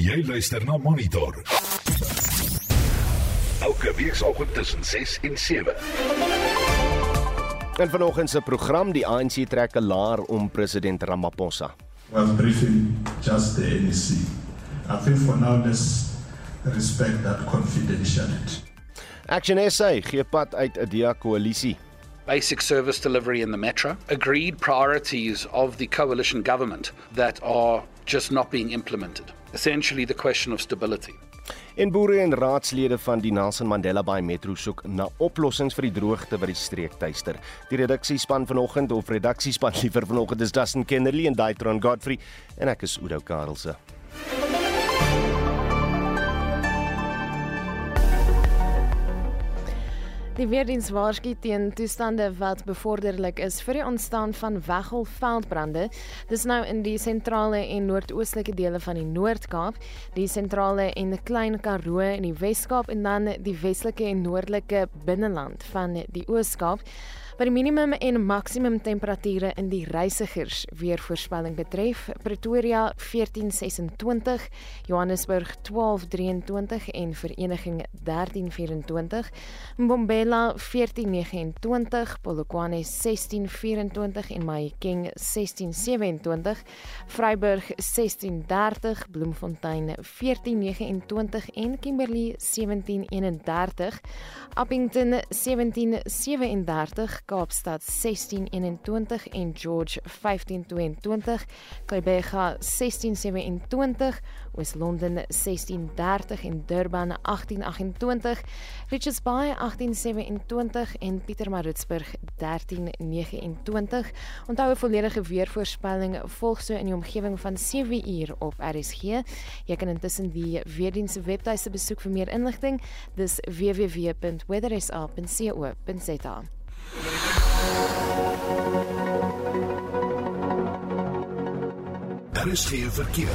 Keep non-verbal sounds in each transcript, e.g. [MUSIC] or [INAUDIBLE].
Jy luister na Monitor. Elke weekoggend tussen 6 en 7. En vanoggend se program die ANC trek 'n laar om president Ramaphosa. was briefing just the NEC. I think for now let's respect that confidentiality. Action SA gee pad uit 'n DEA koalisie. basic service delivery in the metro, agreed priorities of the coalition government that are just not being implemented. Essentially, the question of stability. En boere en raadslede van die Nelson Mandela Bay Metro soek na oplossings vir die droogte by die streek tuister. Die redaksiespan vanoggend of redaksiespan liewer vanoggend is Dustin Kennerly en Daitron Godfrey en ek is Udo Karelse. Die weerdiens waarsku teen toestande wat bevorderlik is vir die ontstaan van weggolfveldbrande. Dis nou in die sentrale en noordoostelike dele van die Noord-Kaap, die sentrale en die Klein Karoo in die Wes-Kaap en dan die westelike en noordelike binneland van die Oos-Kaap. Wat die minimum en maksimum temperature in die reisigers weer voorspelling betref, Pretoria 1426, Johannesburg 1223 en Vereniging 1324, Mbombela 1429, Polokwane 1624 en Mahikeng 1627, Vryburg 1630, Bloemfontein 1429 en Kimberley 1731, Appington 1737 Kaapstad 1621 en George 1522, Kaapstad 1627, Oos-London 1630 en Durban 1828, Richards Bay 1827 en Pietermaritzburg 1329. Onthou 'n volledige weervoorspelling volg so in die omgewing van 7 uur op RSG. Jy kan intussen die weerdiens se webtuiste besoek vir meer inligting. Dis www.weathersa.co.za. Daar is geen verkeer.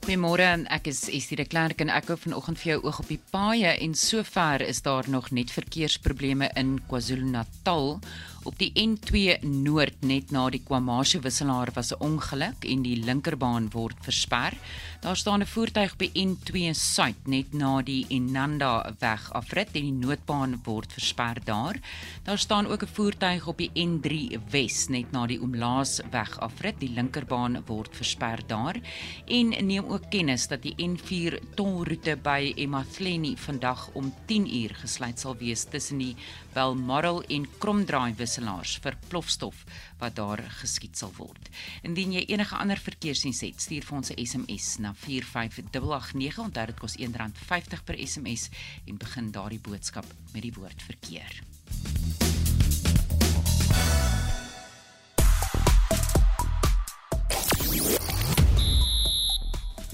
Goeiemôre, ek is Estie de Klerk en ek hou vanoggend vir jou oog op die paaie en sover is daar nog net verkeersprobleme in KwaZulu-Natal op die N2 Noord net na die KwaMashu wisselaar was 'n ongeluk en die linkerbaan word versper. Daar staan 'n voertuig by N2 Suid net na die Enanda weg afrit en die noodbaan word versper daar. Daar staan ook 'n voertuig op die N3 Wes net na die Omlaas weg afrit. Die linkerbaan word versper daar. En neem ook kennis dat die N4 tolroete by Emathleni vandag om 10uur gesluit sal wees tussen die Balmoral en Kromdraai wisselaars vir plofstof wat daar geskiet sal word. Indien jy enige ander verkeersnuus het, stuur vir ons 'n SMS na 45889. Onthou dit kos R1.50 per SMS en begin daardie boodskap met die woord verkeer.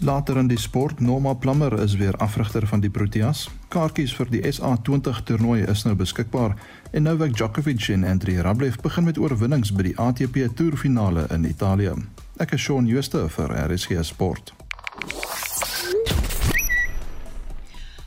Later in die sport, Norma Plummer is weer afrigter van die Proteas. Kaartjies vir die SA20 toernooi is nou beskikbaar en Novak Djokovic en Andrei Rublev begin met oorwinnings by die ATP toerfinale in Italië. Ek is Shaun Schuster vir RSG Sport.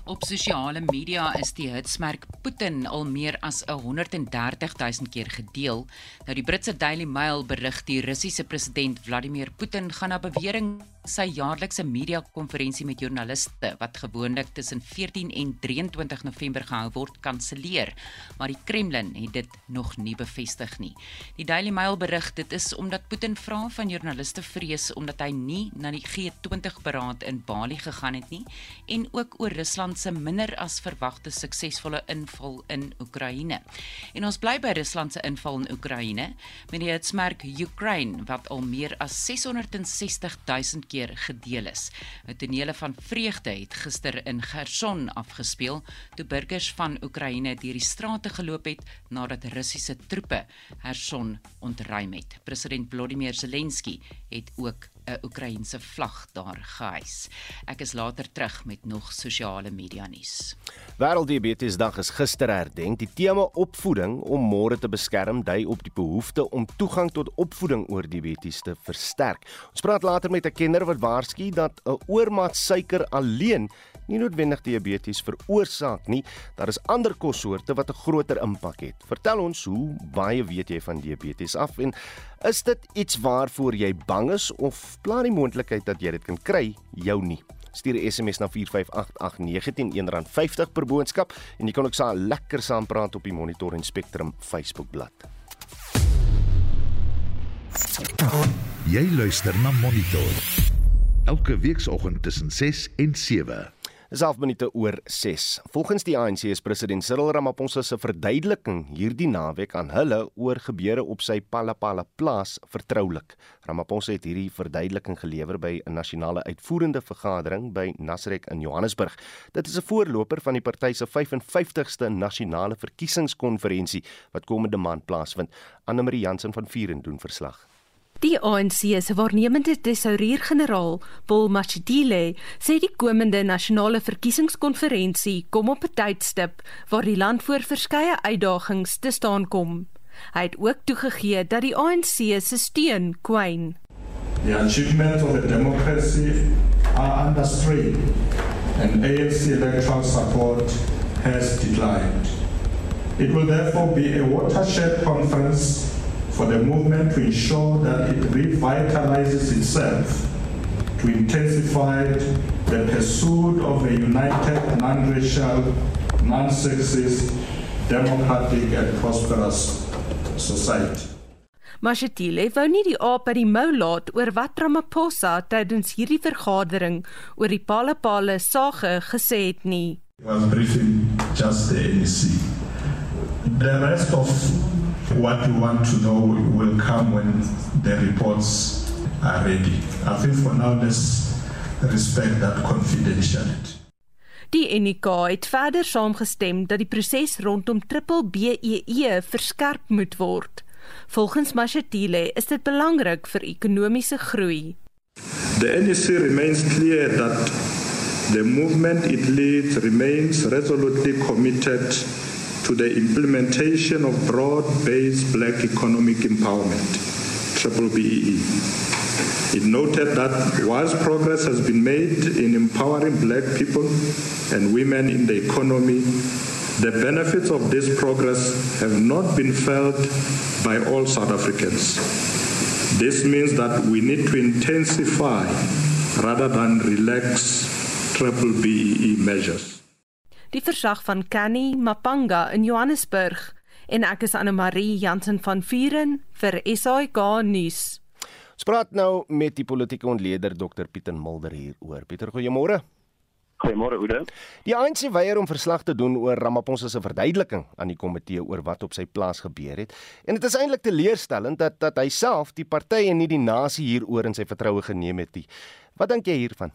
Op sosiale media is die hitsmerk Putin al meer as 130 000 keer gedeel. Nou die Britse Daily Mail berig die Russiese president Vladimir Putin gaan na bewering sy jaarlikse media konferensie met joernaliste wat gewoonlik tussen 14 en 23 November gehou word kanselleer, maar die Kremlin het dit nog nie bevestig nie. Die Daily Mail berig dit is omdat Putin vra van joernaliste vrees omdat hy nie na die G20 beraad in Bali gegaan het nie en ook oor Rusland se minder as verwagte suksesvolle inval in Oekraïne. En ons bly by Rusland se inval in Oekraïne met die hitsmerk Ukraine wat al meer as 660 000 keer gedeel is. 'n Tonele van vreugde het gister in Gerson afgespeel toe burgers van Oekraïne deur die strate geloop het nadat Russiese troepe Gerson ontruim het. President Volodymyr Zelensky het ook 'n Oekraïense vlag daar gehys. Ek is later terug met nog sosiale media nuus. Wêrelddiabetesdag is gister herdenk. Die tema opvoeding om môre te beskerm dui op die behoefte om toegang tot opvoeding oor diabetes te versterk. Ons praat later met 'n kenner wat waarsku dat 'n oormaat suiker alleen nie noodwendig diabetes veroorsaak nie. Daar is ander kossoorte wat 'n groter impak het. Vertel ons hoe baie weet jy van diabetes af en is dit iets waarvoor jy bang is of pla die moontlikheid dat jy dit kan kry jou nie? Stuur 'n SMS na 4588919 R50 per boodskap en jy kan ook saam lekker saam praat op die Monitor en Spectrum Facebookblad. Jy luister na Monitor. Elke weekoggend tussen 6 en 7. Dis 11 minute oor 6. Volgens die ANC is president Cyril Ramaphosa se verduideliking hierdie naweek aan hulle oor gebeure op sy Palapala plaas vertroulik. Ramaphosa het hierdie verduideliking gelewer by 'n nasionale uitvoerende vergadering by Nasrek in Johannesburg. Dit is 'n voorloper van die party se 55ste nasionale verkiesingskonferensie wat komende maand plaasvind. Anne Marie Jansen van Vuren doen verslag. Die ANC se waarnemende tesourier-generaal, Paul Machidile, sê die komende nasionale verkiesingskonferensie kom op 'n tydstip waar die land voor verskeie uitdagings te staan kom. Hy het ook toegegee dat die ANC se steun kwyn. The achievements of a democracy are under strain and ANC electoral support has declined. It will therefore be a watershed conference for the movement to ensure that it revitalizes itself to intensify the pursuit of a united, non-racial, non-sexist, democratic and prosperous society. Mashatile wou nie die aap by die mou laat oor wat Ramaphosa tydens hierdie vergadering oor die Palapala sage gesê het nie. Was briefing just the NEC. The rest of what you want to know will come when the reports are ready. I think for now let's respect that confidentiality. Die NK het verder saamgestem dat die proses rondom triple BEE verskerp moet word. Volgens Mashatile is dit belangrik vir ekonomiese groei. The NEC remains clear that the movement it leads remains resolutely committed to the implementation of broad-based black economic empowerment, triple BEE. It noted that whilst progress has been made in empowering black people and women in the economy, the benefits of this progress have not been felt by all South Africans. This means that we need to intensify rather than relax triple BEE measures. Die verslag van Kenny Mapanga in Johannesburg en ek is Anne Marie Jansen van Vuren vir SAK nuus. Ons praat nou met die politieke ontleder Dr Pieter Mulder hier oor. Pieter, goeiemôre. Goeiemôre Oude. Die ANC weier om verslag te doen oor Ramaphosa se verduideliking aan die komitee oor wat op sy plaas gebeur het. En dit is eintlik teleurstellend dat dat hy self die party en nie die nasie hieroor in sy vertroue geneem het nie. Wat dink jy hiervan?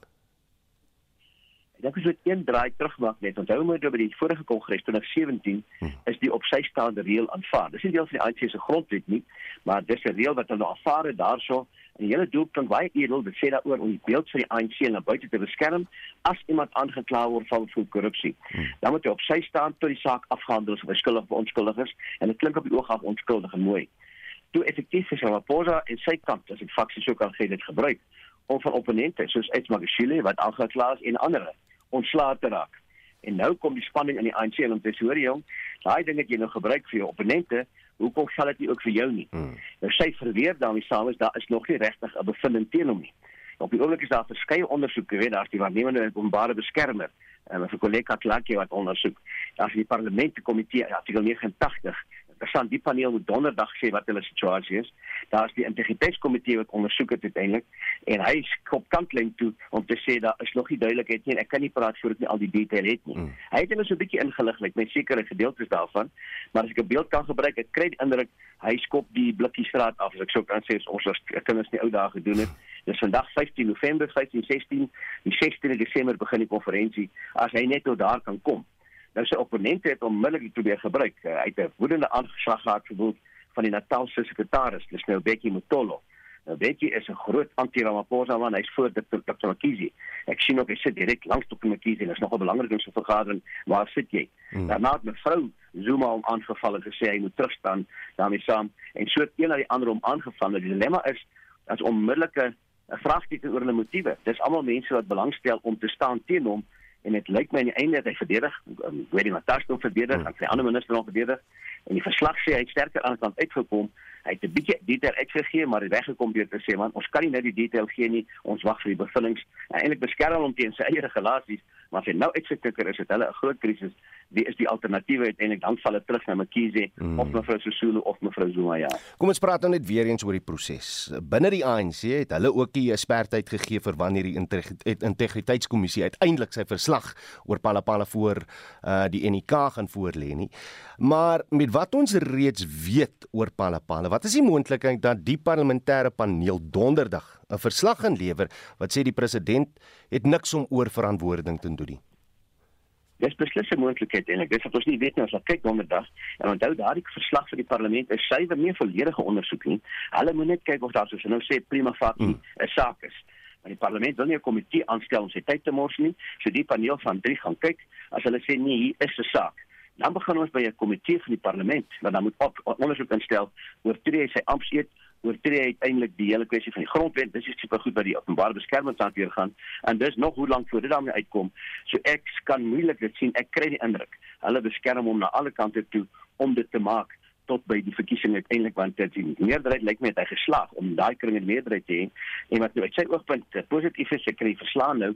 Ek is net een draai terugmaak net. Onthou moet oor die vorige kongres 2017 hmm. is die op sy staande reël aanvaar. Dis nie deel van die ANC se grondwet nie, maar dis 'n reël wat hulle aanvaar het daarso. En die hele doel klink baie edel. Dit sê daaroor om die beeld van die ANC na buite te beskerm as iemand aangekla word van korrupsie. Hmm. Dan moet hy op sy staan tot die saak afgehandel is of hy skuldig of onskuldig is en dit klink op die oog af onskuldig en mooi. Toe effektief is Ramaphosa en sy kant as ek faksies sou kan gee dit gebruik om van opponente soos Etsmagashile wat aangekla is en ander ontslae te raak. En nou kom die spanning in die ANC en om te sê hoor jy, daai ding wat jy nou gebruik vir jou opponente, hoekom sal dit nie ook vir jou nie? Hmm. Nou sy verweer daarmee saam is daar is nog nie regtig 'n bevinding teen hom nie. Op die oomblik is daar verskeie ondersoeke, weet daar is die waarnemende openbare beskermer en 'n kollega Klakie wat ondersoek. Daar is die parlementskomitee artikel 89 interessant die paneel moet donderdag sê wat hulle situasie is. Daar is die integriteitskomitee wat ondersoek het uiteindelik en hy skop kantlyn toe om te sê daar is nog nie duidelikheid nie en ek kan nie praat voordat nie al die detail het nie. Mm. Hy het hulle so 'n bietjie ingelig, like my sekere gedeeltes daarvan, maar as ek 'n beeld kan gebruik, ek kry die indruk hy skop die blikkie straat af as ek sou kan sê ons as kinders nie ou dae gedoen het. [LAUGHS] Dis vandag 15 November 2016, die 16de Desember begin die konferensie as hy net tot daar kan kom. Nou sy opponente het onmiddellik probeer gebruik. Uh, hy het 'n woedende aanslag gehad gevoel van die Natalse sekretaris, dis nou Bekkie Motolo. Nou Bekkie is 'n groot anti-Ramaphosa man, hy's voor dit tot Dr. Makisi. Ek sien ook hy sit direk langs Dr. Makisi en is nogal belangrik in so 'n vergadering. Waar sit jy? Hmm. Daarna het mevrou Zuma hom aangeval en gesê hy moet terugstaan daarmee saam en so het een na die ander hom aangeval. Nou, die dilemma is as onmiddellike 'n vraagteken oor hulle motiewe. Dis almal mense wat belangstel om te staan teen hom en dit lyk my aan die einde dat hy verdedig, um, weet jy wat Tasto verdedig, hmm. en sy ander minister nog verdedig en die verslag sê hy het sterker aan die kant uitgekom. Hy het 'n bietjie detail uitgegee, maar hy weggekom deur te sê man, ons kan nie net die detail gee nie. Ons wag vir die bevindinge. Eintlik beskerm hom teen sy eie regulasies, maar as hy nou uitgekikker is, het hulle 'n groot krisis wie is die alternatiewe uiteindelik dan val dit terug na Mkhize mm. of mevrou Sisulu of mevrou Zuma ja. Kom ons praat nou net weer eens oor die proses. Binne die ANC het hulle ook 'n spertyd gegee vir wanneer die integriteitskommissie uiteindelik sy verslag oor Palapala voor uh, die NK gaan voorlê nie. Maar met wat ons reeds weet oor Palapala, wat is die moontlikheid dat die parlementêre paneel donderdag 'n verslag gaan lewer wat sê die president het niks om oor verantwoording te doen nie? Dis beslis 'n moontlikheid en ek dis wat ons nie weet nie as ons kyk donderdag en onthou daardie verslag vir die parlement is suiwer nie volledige ondersoek nie. Hulle moet net kyk of daar soos nou sê prima facie. 'n mm. saak is. Maar die parlement wil nie 'n komitee aanstel om sy tyd te mors nie. So die paneel van 3 gaan kyk as hulle sê nee, hier is 'n saak. Dan begin ons by 'n komitee van die parlement wat dan moet op, ondersoek instel oor tree hy sy ampteed oortree uiteindelik die hele kwessie van die grondwet. Dis is super goed by die openbare beskermingsraad weer gaan en dis nog hoe lank voor dit daarmee uitkom. So ek kan moeilik dit sien. Ek kry die indruk hulle beskerm hom na alle kante toe om dit te maak tot by die verkiesing uiteindelik want dit die meerderheid lyk my het hy geslaag om daai kring 'n meerderheid te hê. En wat nou uit sy oogpunt positief is ek kry verslaan nou.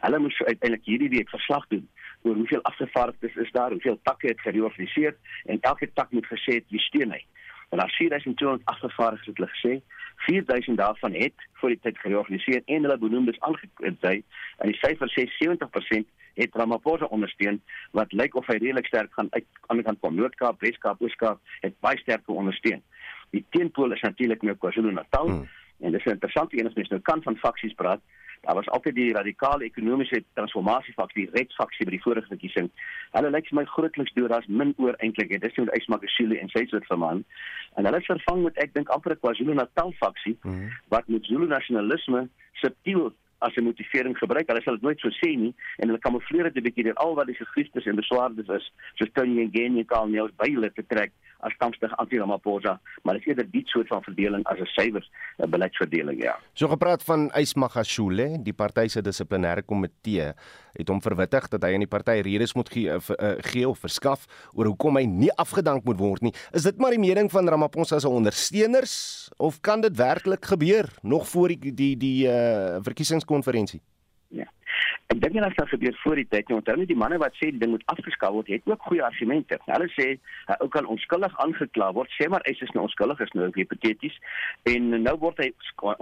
Hulle moes uiteindelik hierdie week verslag doen oor hoeveel afgevaardigdes is daar hoeveel takke het gereorganiseer en elke tak moet gesê het wie steun hy? En daar 4200 afgevaardigdes het hulle gesê, 4000 daarvan het voor die tyd georganiseer en hulle benoemdes aangekry. En die syfer sê 70% het Ramaphosa ondersteun wat lyk of hy redelik sterk gaan uit aan die kant van Noord-Kaap, Wes-Kaap, Oos-Kaap het baie sterk ondersteun. Die teenpool is natuurlik nou KwaZulu-Natal hmm. en dis 'n interessante een as mens nou kan van faksies praat. Daar was altyd die radikale ekonomiese transformasiefaksie, die regsfaksie by die vorige verkiesing. Hulle lyk vir my grootliks deur as min oor eintlik. Dit is nie met Ysmakashile en sy soort van man. En hulle is vervang met ek dink amper 'n KwaZulu-Natal faksie mm -hmm. wat met Zulu nasionalisme subtiel as 'n motivering gebruik. Hulle sal dit nooit so sê nie en hulle kamofleer dit 'n bietjie deur al wat die gegriefdes en beswaardes is, soos Tony Ngeni en Karl Neus hulle te trek as kampstig anti-Ramaphosa, maar dit is eerder die soort van verdeling as 'n suiwer uh, beleidsverdeling, ja. So gepraat van Ysmagashule, die party se dissiplinêre komitee het hom verwittig dat hy aan die party redes moet gee, uh, gee of verskaf oor hoekom hy nie afgedank moet word nie. Is dit maar die mening van Ramaphosa se ondersteuners of kan dit werklik gebeur nog voor die die die uh, verkiesingskonferensie? Ek dink dit sal gebeur voor die tyd. Onthou net die manne wat sê die ding moet afgeskaf word, het ook goeie argumente. Hulle sê hy ook kan onskuldig aangekla word. Sê maar hy is nou onskuldig is nou hipoteties en nou word hy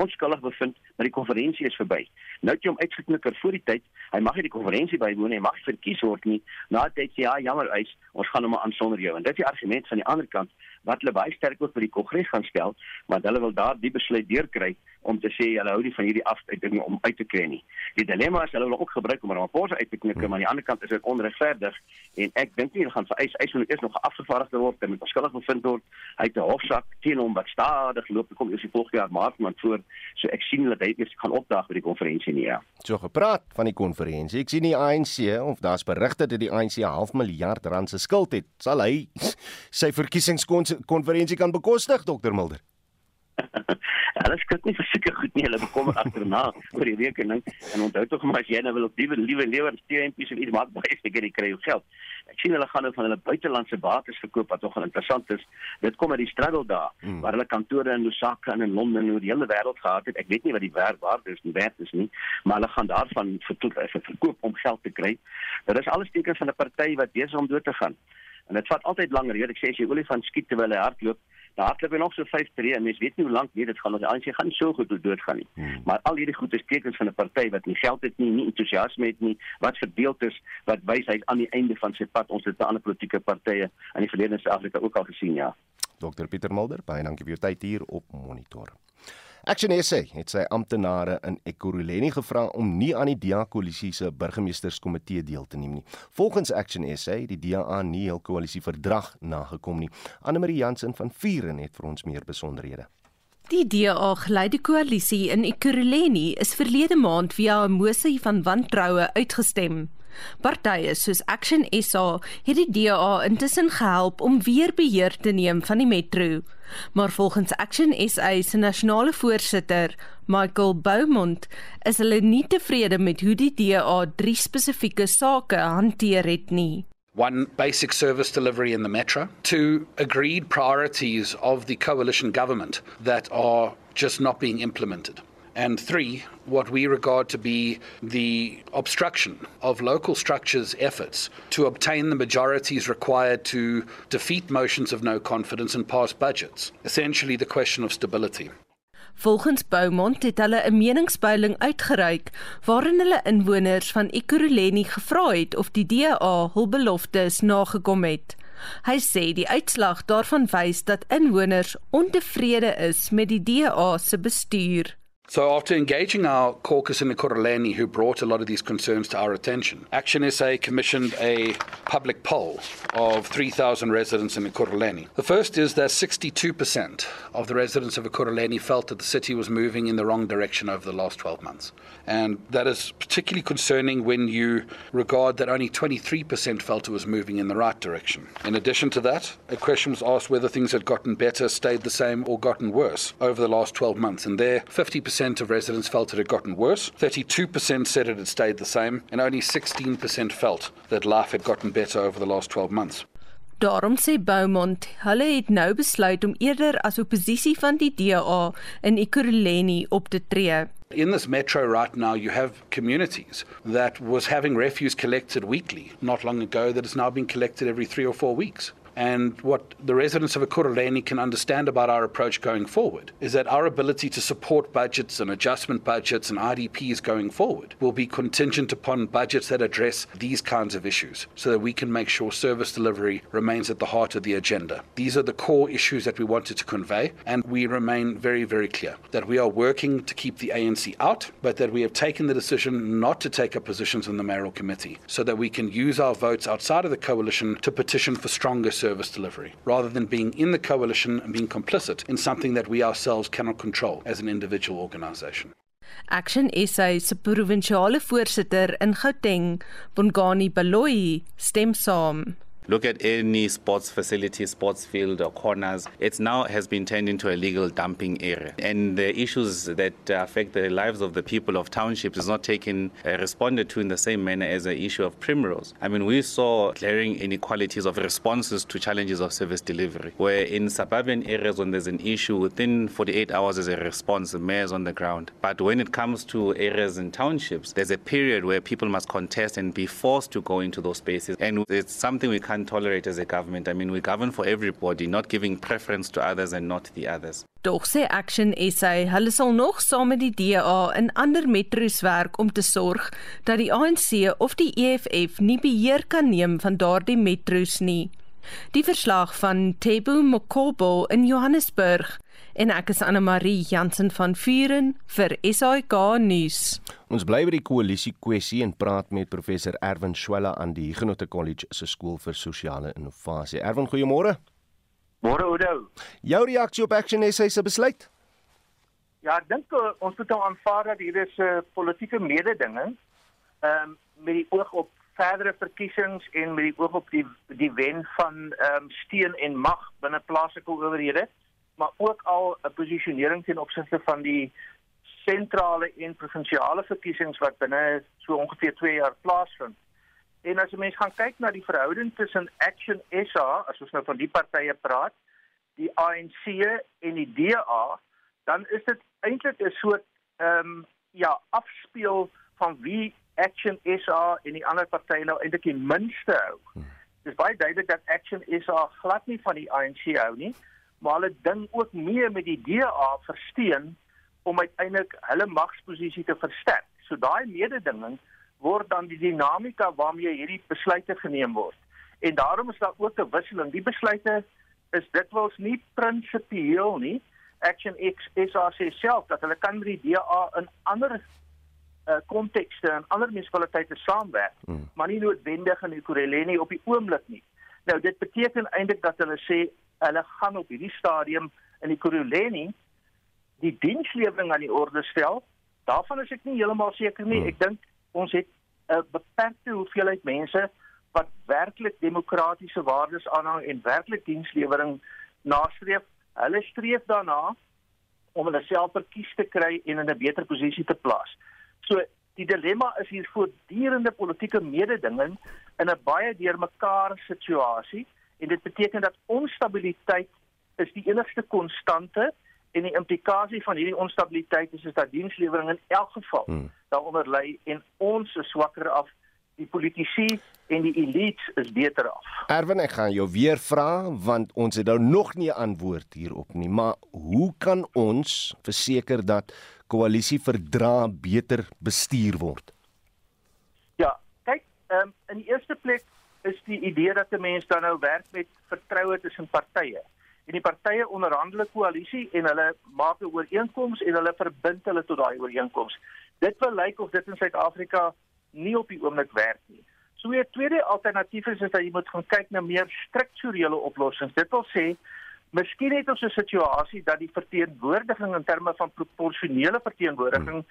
onskuldig bevind, maar die konferensie is verby. Nou het jy hom uitgeknikker voor die tyd. Hy mag nie die konferensie bywoon nie. Hy mag verkies word nie. Na dit sê ja, jammer, eis, ons gaan hom aan sonder jou. En dit is die argument van die ander kant wat hulle baie sterk ook vir die kongres gaan stel, want hulle wil daar die besluit deurkry om te sê hulle hou nie van hierdie afskeiding om uit te kry nie. Die dilemma is hulle wil ook gebruik om Ramaphosa uit te knikker, maar aan die ander kant is dit onregverdig en ek dink nie hulle gaan vir eis moet eers nog afgevaardigde word en met verskuldig bevind word. Hy het 'n hofsaak teen hom wat stadig loop. Kom eers die volgende jaar maart maar voor. So ek sien hulle dit eers gaan opdaag by die konferensie nie. Ja. So gepraat van die konferensie. Ek sien die ANC of daar's berigte dat die ANC 'n half miljard rand se skuld het. Sal hy sy verkiesingskonferensie kan bekostig, Dr Mulder? [LAUGHS] hulle skik nie verseker goed nie, hulle bekommer agterna oor die rekening en onthou tog maar as jy nou wil op liewe liewe lewer steentjies of iets maak [LAUGHS] baie seker jy kry jou geld. Ek sien hulle gaan nou van hulle buitelandse bates verkoop wat nogal interessant is. Dit kom uit die struggle daar hmm. waar hulle kantore in Lusaka en in Londen en oor die hele wêreld gehad het. Ek weet nie wat die werk waarde is nie, werd is nie, maar hulle gaan daarvan verkoop om geld te kry. Dit is alles tekens van 'n party wat besig om dood te gaan. En dit vat altyd langer. Jy weet ek sê as jy olifant skiet terwyl hy hardloop, Daar hardloop hy nog so 5 tree en mens weet nie hoe lank nie dit gaan ons ANC gaan so goed dood gaan nie. Hmm. Maar al hierdie goed is tekens van 'n party wat nie geld het nie, nie entoesiasme het nie, wat verdeeld is, wat wys hy aan die einde van sy pad. Ons het te ander politieke partye in die verlede in Suid-Afrika ook al gesien, ja. Dr Pieter Mulder, baie dankie vir jou tyd hier op Monitor. Action SA het sy amptenare in Ekurhuleni gevra om nie aan die DA koalisie se burgemeesterskomitee deel te neem nie. Volgens Action SA het die DA nie hul koalisie verdrag nagekom nie. Anne Marie Jansen van Vuren het vir ons meer besonderhede. Die DA geleide koalisie in Ekurhuleni is verlede maand via 'n mosie van wantroue uitgestem. Partye soos Action SA het die DA intussen gehelp om weer beheer te neem van die metro. Maar volgens Action SA se nasionale voorsitter, Michael Beaumont, is hulle nie tevrede met hoe die DA drie spesifieke sake hanteer het nie. One, basic service delivery in the metro. Two, agreed priorities of the coalition government that are just not being implemented. And three, what we regard to be the obstruction of local structures' efforts to obtain the majorities required to defeat motions of no confidence and pass budgets. Essentially, the question of stability. Volgens Beaumont het hulle 'n meningspeiling uitgereik waarin hulle inwoners van Ekurhuleni gevra het of die DA hul beloftes nagekom het. Hy sê die uitslag daarvan wys dat inwoners ontevrede is met die DA se bestuur. So, after engaging our caucus in the Ekurhuleni, who brought a lot of these concerns to our attention, Action SA commissioned a public poll of 3,000 residents in the Ekurhuleni. The first is that 62% of the residents of Ekurhuleni felt that the city was moving in the wrong direction over the last 12 months. And that is particularly concerning when you regard that only 23% felt it was moving in the right direction. In addition to that, a question was asked whether things had gotten better, stayed the same, or gotten worse over the last 12 months. And there, 50% of residents felt it had gotten worse, 32% said it had stayed the same, and only 16% felt that life had gotten better over the last 12 months. Daarom sê Beaumont, hulle het nou besluit om eerder as oppositie van die DA in Ekurhuleni op te tree. In this metro right now, you have communities that was having refuse collected weekly not long ago that is now being collected every three or four weeks. And what the residents of Ekurhuleni can understand about our approach going forward is that our ability to support budgets and adjustment budgets and IDPs going forward will be contingent upon budgets that address these kinds of issues so that we can make sure service delivery remains at the heart of the agenda. These are the core issues that we wanted to convey, and we remain very, very clear that we are working to keep the ANC out, but that we have taken the decision not to take up positions in the mayoral committee so that we can use our votes outside of the coalition to petition for stronger service delivery, rather than being in the coalition and being complicit in something that we ourselves cannot control as an individual organisation. Action SA se provinsiale voorsitter in Gauteng, Bongani Baloyi, stem saam. Look at any sports facility, sports field or corners, it now has been turned into a legal dumping area. And the issues that affect the lives of the people of townships is not taken, uh, responded to in the same manner as the issue of primrose. I mean, we saw glaring inequalities of responses to challenges of service delivery, where in suburban areas when there's an issue, within 48 hours there's a response, the mayor's on the ground. But when it comes to areas in townships, there's a period where people must contest and be forced to go into those spaces. And it's something we can't tolerate as a government. I mean, we govern for everybody, not giving preference to others and not the others. Tog sê Action SA, hulle sal nog saam met die DA in ander metro's werk om te sorg dat die ANC of die EFF nie beheer kan neem van daardie metro's nie. Die verslag van Tebu Mokobo in Johannesburg en ek is Anne Marie Jansen van Vuren vir SAK nuus. Ons bly by die koalisie kwessie en praat met professor Erwin Swela aan die Huguenot College se skool vir sosiale innovasie. Erwin, goeiemôre. Môre Oudo. Jou reaksie op Action SA se besluit? Ja, ek dink uh, ons moet nou aanvaar dat hier is 'n uh, politieke mededinging ehm um, met die oog op verdere verkiesings en met die oog op die die wen van ehm um, steun en mag binne plaaslike owerhede maar ook al 'n posisionering ten opsigte van die sentrale en provinsiale verkiesings wat binne so ongeveer 2 jaar plaasvind. En as jy mens gaan kyk na die verhouding tussen Action SA, as ons nou van die partye praat, die ANC en die DA, dan is dit eintlik 'n soort ehm um, ja, afspeel van wie Action SA en die ander partye nou eintlik die minste hou. Dit is baie duidelik dat Action SA glad nie van die ANC hou nie maar hulle ding ook mee met die DA versteen om uiteindelik hulle magsposisie te versterk. So daai mededinging word dan die dinamika waarmee hierdie besluite geneem word. En daarom is daar ook 'n wisseling. Die besluite is dikwels nie prinsipieel nie. Action X SA sê self dat hulle kan met die DA in ander kontekste uh, en ander munisipaliteite saamwerk, hmm. maar nie noodwendig in Ekurhuleni op die oomblik nie. Nou dit beteken eintlik dat hulle sê hulle gaan op hierdie stadium in die Kuruleni die dienslewering aan die orde stel. Daarvan is ek nie heeltemal seker nie. Hmm. Ek dink ons het 'n beperkte hoeveelheid mense wat werklik demokratiese waardes aanhang en werklik dienslewering nastreef. Hulle streef daarna om hulle self verkies te kry en in 'n beter posisie te plaas. So die dilemma is hier voortdurende politieke mededinging in 'n baie deurmekaar situasie en dit beteken dat onstabiliteit is die enigste konstante en die implikasie van hierdie onstabiliteit is, is dat dienslewering in elk geval hmm. daaronder lê en ons is swakker af die politici en die elites is beter af. Erwin, ek gaan jou weer vra want ons het nou nog nie 'n antwoord hierop nie, maar hoe kan ons verseker dat koalisie verdra beter bestuur word? Ja, kyk, um, in die eerste plek is die idee dat 'n mens dan nou werk met vertroue tussen partye. En die partye onderhandel 'n koalisie en hulle maak 'n ooreenkoms en hulle verbind hulle tot daai ooreenkoms. Dit wil lyk of dit in Suid-Afrika nie op die oomblik werk nie. So 'n tweede alternatief is, is dat jy moet gaan kyk na meer strukturele oplossings. Dit wil sê Miskien het ons 'n situasie dat die verteenwoordiging in terme van proporsionele verteenwoordiging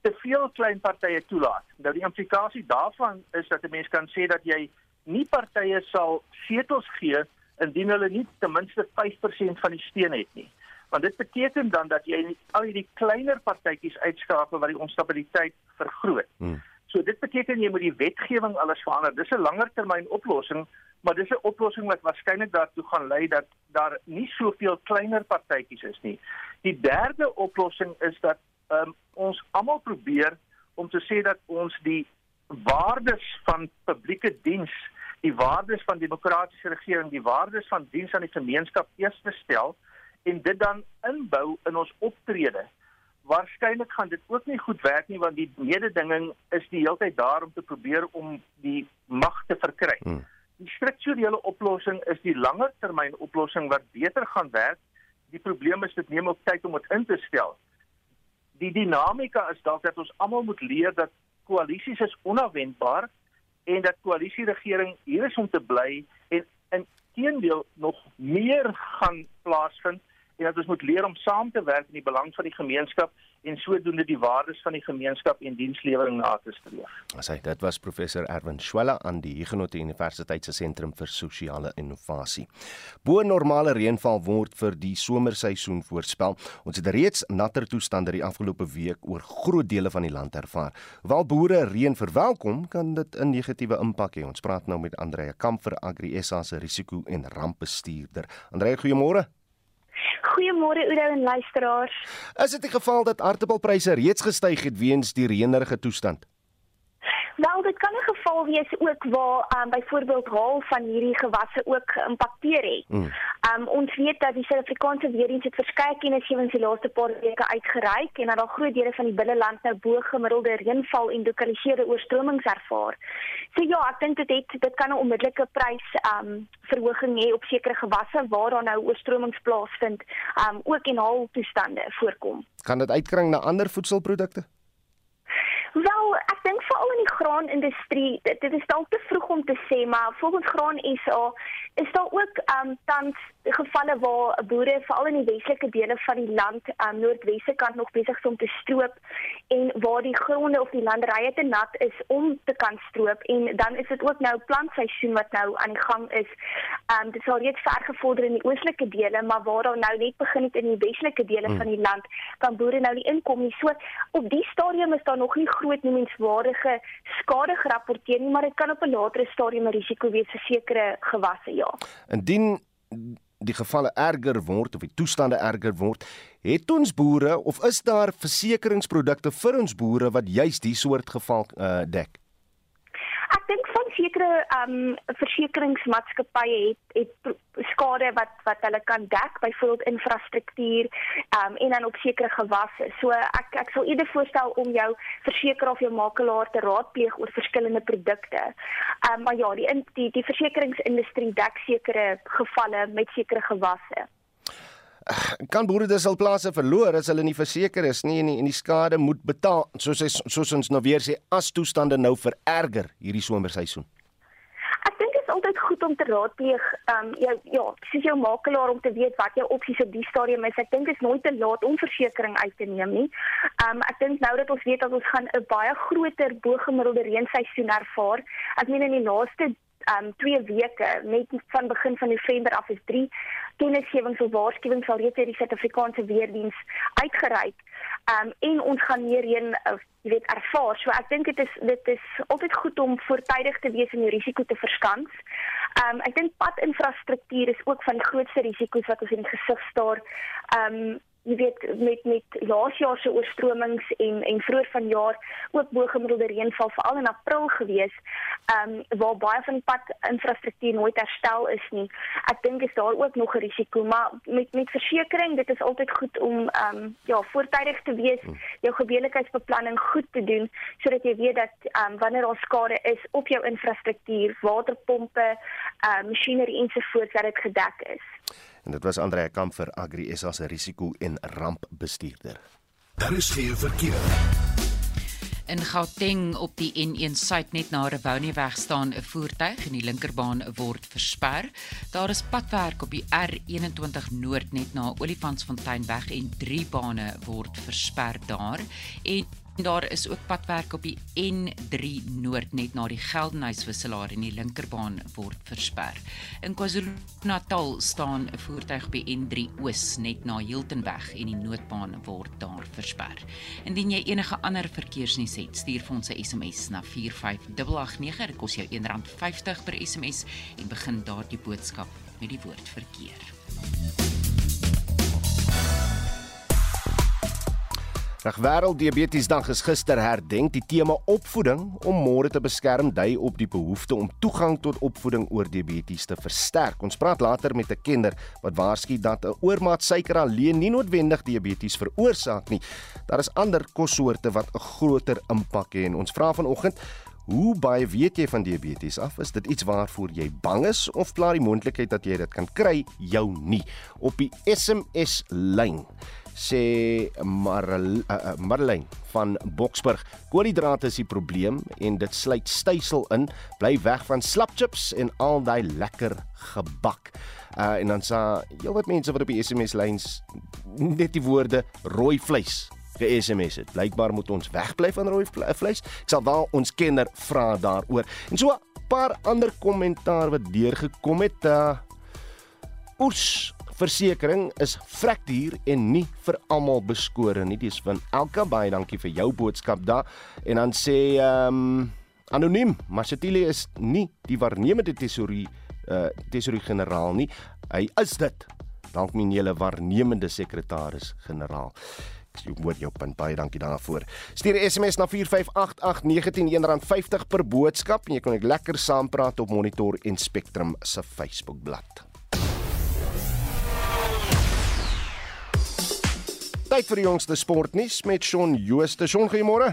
te veel klein partye toelaat. Nou die implikasie daarvan is dat 'n mens kan sê dat jy nie partye sal setels gee indien hulle nie ten minste 5% van die steun het nie. Want dit beteken dan dat jy al hierdie kleiner partytjies uitskakel wat die onstabiliteit vergroot. Hmm. So dit beteken jy moet die wetgewing alles verander. Dis 'n langer termyn oplossing, maar dis 'n oplossing wat waarskynlik daartoe gaan lei dat daar nie soveel kleiner partytjies is nie. Die derde oplossing is dat um, ons almal probeer om te sê dat ons die waardes van publieke diens, die waardes van demokratiese regering, die waardes van diens aan die gemeenskap eers stel en dit dan inbou in ons optrede waarskynlik gaan dit ook nie goed werk nie want die mededinging is die hele tyd daar om te probeer om die mag te verkry. Hmm. Die strukturele oplossing is die langer termyn oplossing wat beter gaan werk. Die probleem is dit neem ook tyd om dit in te stel. Die dinamika is dalk dat ons almal moet leer dat koalisies is onverwendbaar en dat koalisieregering hier is om te bly en in teendeel nog meer gaan plaasvind en dat ons moet leer om saam te werk in die belang van die gemeenskap en sodoende die waardes van die gemeenskap en dienslewering na te streef. As hy dit was professor Erwin Schwella aan die Huguenot Universiteit se sentrum vir sosiale innovasie. Bo normale reënval word vir die somerseisoen voorspel. Ons het reeds natter toestande die afgelope week oor groot dele van die land ervaar. Waar boere reën verwelkom, kan dit 'n negatiewe impak hê. Ons praat nou met Andrea Kamp vir Agri SA se risiko en rampbestuurder. Andrea, goeiemôre. Goeiemôre Oudo en luisteraars. Is dit die geval dat aardappelpryse reeds gestyg het weens die reënerige toestand? Wel, dit kan 'n geval wees ook waar um, byvoorbeeld haal van hierdie gewasse ook geïmpakteer het. Mm. Um, ons weet dat die Suid-Afrikaanse weerdiens het verskeie kennisgewings die laaste paar weke uitgereik en dat daar groot dele van die binneland nou bo gemiddelde reënval en lokaliseerde oorstromings ervaar. So ja, ek dink dit het dit kan 'n onmiddellike prys um verhoging hê op sekere gewasse waar daar nou oorstromings plaasvind, um ook en haal toestande voorkom. Kan dit uitkring na ander voedselprodukte? Wel, ek dink veral in die graanindustrie, dit, dit is dalk te vroeg om te sê, maar volgens Graan SA is daar ook um tans gevalle waar boere veral in die westelike dele van die land aan um, noordwesse kant nog besig is om te stroop en waar die gronde of die landerye te nat is om te kan stroop en dan is dit ook nou plantseisoen wat nou aan die gang is. Um dit sal reeds ver gevorder in die oostelike dele, maar waar daar nou net begin het in die westelike dele hmm. van die land, kan boere nou nie inkom nie. So op die stadium is daar nog nie groot noemenswaardige skade gerapporteer nie, maar dit kan op 'n latere stadium 'n risiko wees vir sekere gewasse, ja. Indien die gevalle erger word of die toestande erger word, het ons boere of is daar versekeringsprodukte vir ons boere wat juis die soort geval uh, dek? Ek dink van sekere ehm um, versekeringsmaatskappye het het skade wat wat hulle kan dek, byvoorbeeld infrastruktuur ehm um, en dan op sekere gewasse. So ek ek sal eerder voorstel om jou versekeraar of jou makelaar te raadpleeg oor verskillende produkte. Ehm um, maar ja, die die die versekeringsindustrie dek sekere gevalle met sekere gewasse kan boere dus al plase verloor as hulle nie verseker is nie en die, en die skade moet betaal soos hy, soos ons nou weer sê as toestande nou vererger hierdie somerseisoen. Ek dink dit is altyd goed om te raadpleeg um jou ja, soos jou makelaar om te weet wat jou opsies op die stadium is. Ek dink dit is nooit te laat om versekerings uit te neem nie. Um ek dink nou dat ons weet dat ons gaan 'n baie groter bo-gemiddelde reenseisoen ervaar. Ek meen in die laaste um 2 weke net van begin van November af is 3 kennisgewings of waarskuwings al reeds deur die Suid-Afrikaanse weerdiens uitgereik. Um en ons gaan meer reën uh, jy weet ervaar. So ek dink dit is dit is altyd goed om voortydig te wees en die risiko te verskans. Um ek dink padinfrastruktuur is ook van die grootste risiko's wat ons in die gesig staar. Um jy weet met met laas jaar se oorstromings en en vroeër vanjaar ook bo gemiddelde reënval veral in April gewees. Ehm um, waar baie van die pad infrastruktuur nooit herstel is nie. Ek dink is daar ook nog 'n risiko, maar met met versekerings, dit is altyd goed om ehm um, ja, voortydig te wees, hm. jou gebeurlikheidsbeplanning goed te doen sodat jy weet dat ehm um, wanneer daar skade is op jou infrastruktuur, waterpompe, ehm uh, masjinerie ensovoorts dat dit gedek is. En dit was Andrea Kamp vir Agri SA se risiko en rampbestuurder. Daar is geen verkeer. In Gauteng op die N1 suid net na Rebonie weg staan 'n voertuig en die linkerbaan word versper. Daar is padwerk op die R21 noord net na Olifantsfontein weg en drie bane word versper daar. En Daar is ook padwerk op die N3 noord net na die Geldenhuys-wisselaar en die linkerbaan word versper. In KwaZulu-Natal staan 'n voertuig die N3 oos net na Hiltonweg en die noodbaan word daar versper. Indien jy enige ander verkeersnuus het, stuur vir ons 'n SMS na 45889. Dit kos jou R1.50 per SMS en begin daardie boodskap met die woord verkeer. Reg wêreld diabetesdag is gister herdenk. Die tema opvoeding om môre te beskerm dui op die behoefte om toegang tot opvoeding oor diabetes te versterk. Ons praat later met 'n kenner wat waarsku dat 'n oormaat suiker alleen nie noodwendig diabetes veroorsaak nie. Daar is ander kossoorte wat 'n groter impak het en ons vra vanoggend Hoe baie weet jy van diabetes af? Is dit iets waarvoor jy bang is of plaas die moontlikheid dat jy dit kan kry jou nie? Op die SMS lyn sê Marl uh, Marlene van Boksburg. Koolhidrate is die probleem en dit sluit stysel in. Bly weg van slapchips en al daai lekker gebak. Uh en dan sê jy wat mense wat op die SMS lyns net die woorde rooi vleis ge-SMS het. Blykbaar moet ons wegbly van rooi vleis. Ek sal wel ons kenner vra daaroor. En so 'n paar ander kommentaar wat deurgekom het. Uh Oes versekering is fraktuur en nie vir almal beskore nie. Dis van Elka baie dankie vir jou boodskap daar. En dan sê ehm um, anoniem, Masatile is nie die waarnemende tesorie uh tesorie generaal nie. Hy is dit. Dank my hele waarnemende sekretaris generaal. Jy moet jou punt baie dankie daarvoor. Stuur SMS na 4588919 R50 per boodskap en jy kan ek lekker saampraat op Monitor en Spectrum se Facebookblad. Tyd vir die jongste sportnuus met Shaun Jooste. Shaun, goeiemôre.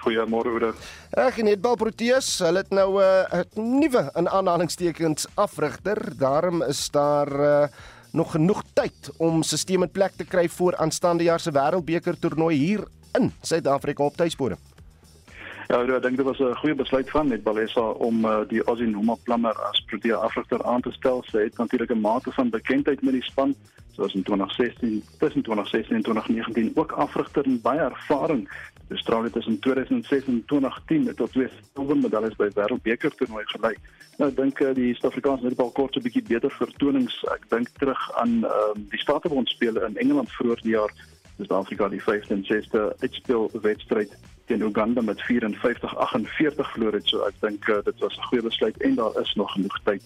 Goeiemôre, Oude. Ag, net bal Proteas, hulle het nou eh, 'n uh, nuwe in aanhalingstekens afrigter. Daarom is daar uh, nog genoeg tyd om stelsel in plek te kry voor aanstaande jaar se Wêreldbeker toernooi hier in Suid-Afrika op tuisbodem. Ja, ek dink dit was 'n goeie besluit van net Balessa om uh, die Aussie Noma Plummer as Protea afrigter aan te stel. Sy het natuurlik 'n mate van bekendheid met die span soos in 2016 tussen 2016 en 2019 ook afrigter en baie ervaring. Australië tussen 2006 en 2010 het tot twee silwer medaljes by wêreldbeker toernooi gelei. Nou ek dink uh, die Suid-Afrikaners het al kort 'n bietjie beter vertonings. Ek dink terug aan uh, die Statebond spele in Engeland vroeër die jaar. Dis Afrika die 5de en 6de uitspeel wedstryd teen Uganda met 54-48 verloor het. So ek dink uh, dit was 'n goeie besluit en daar is nog genoeg tyd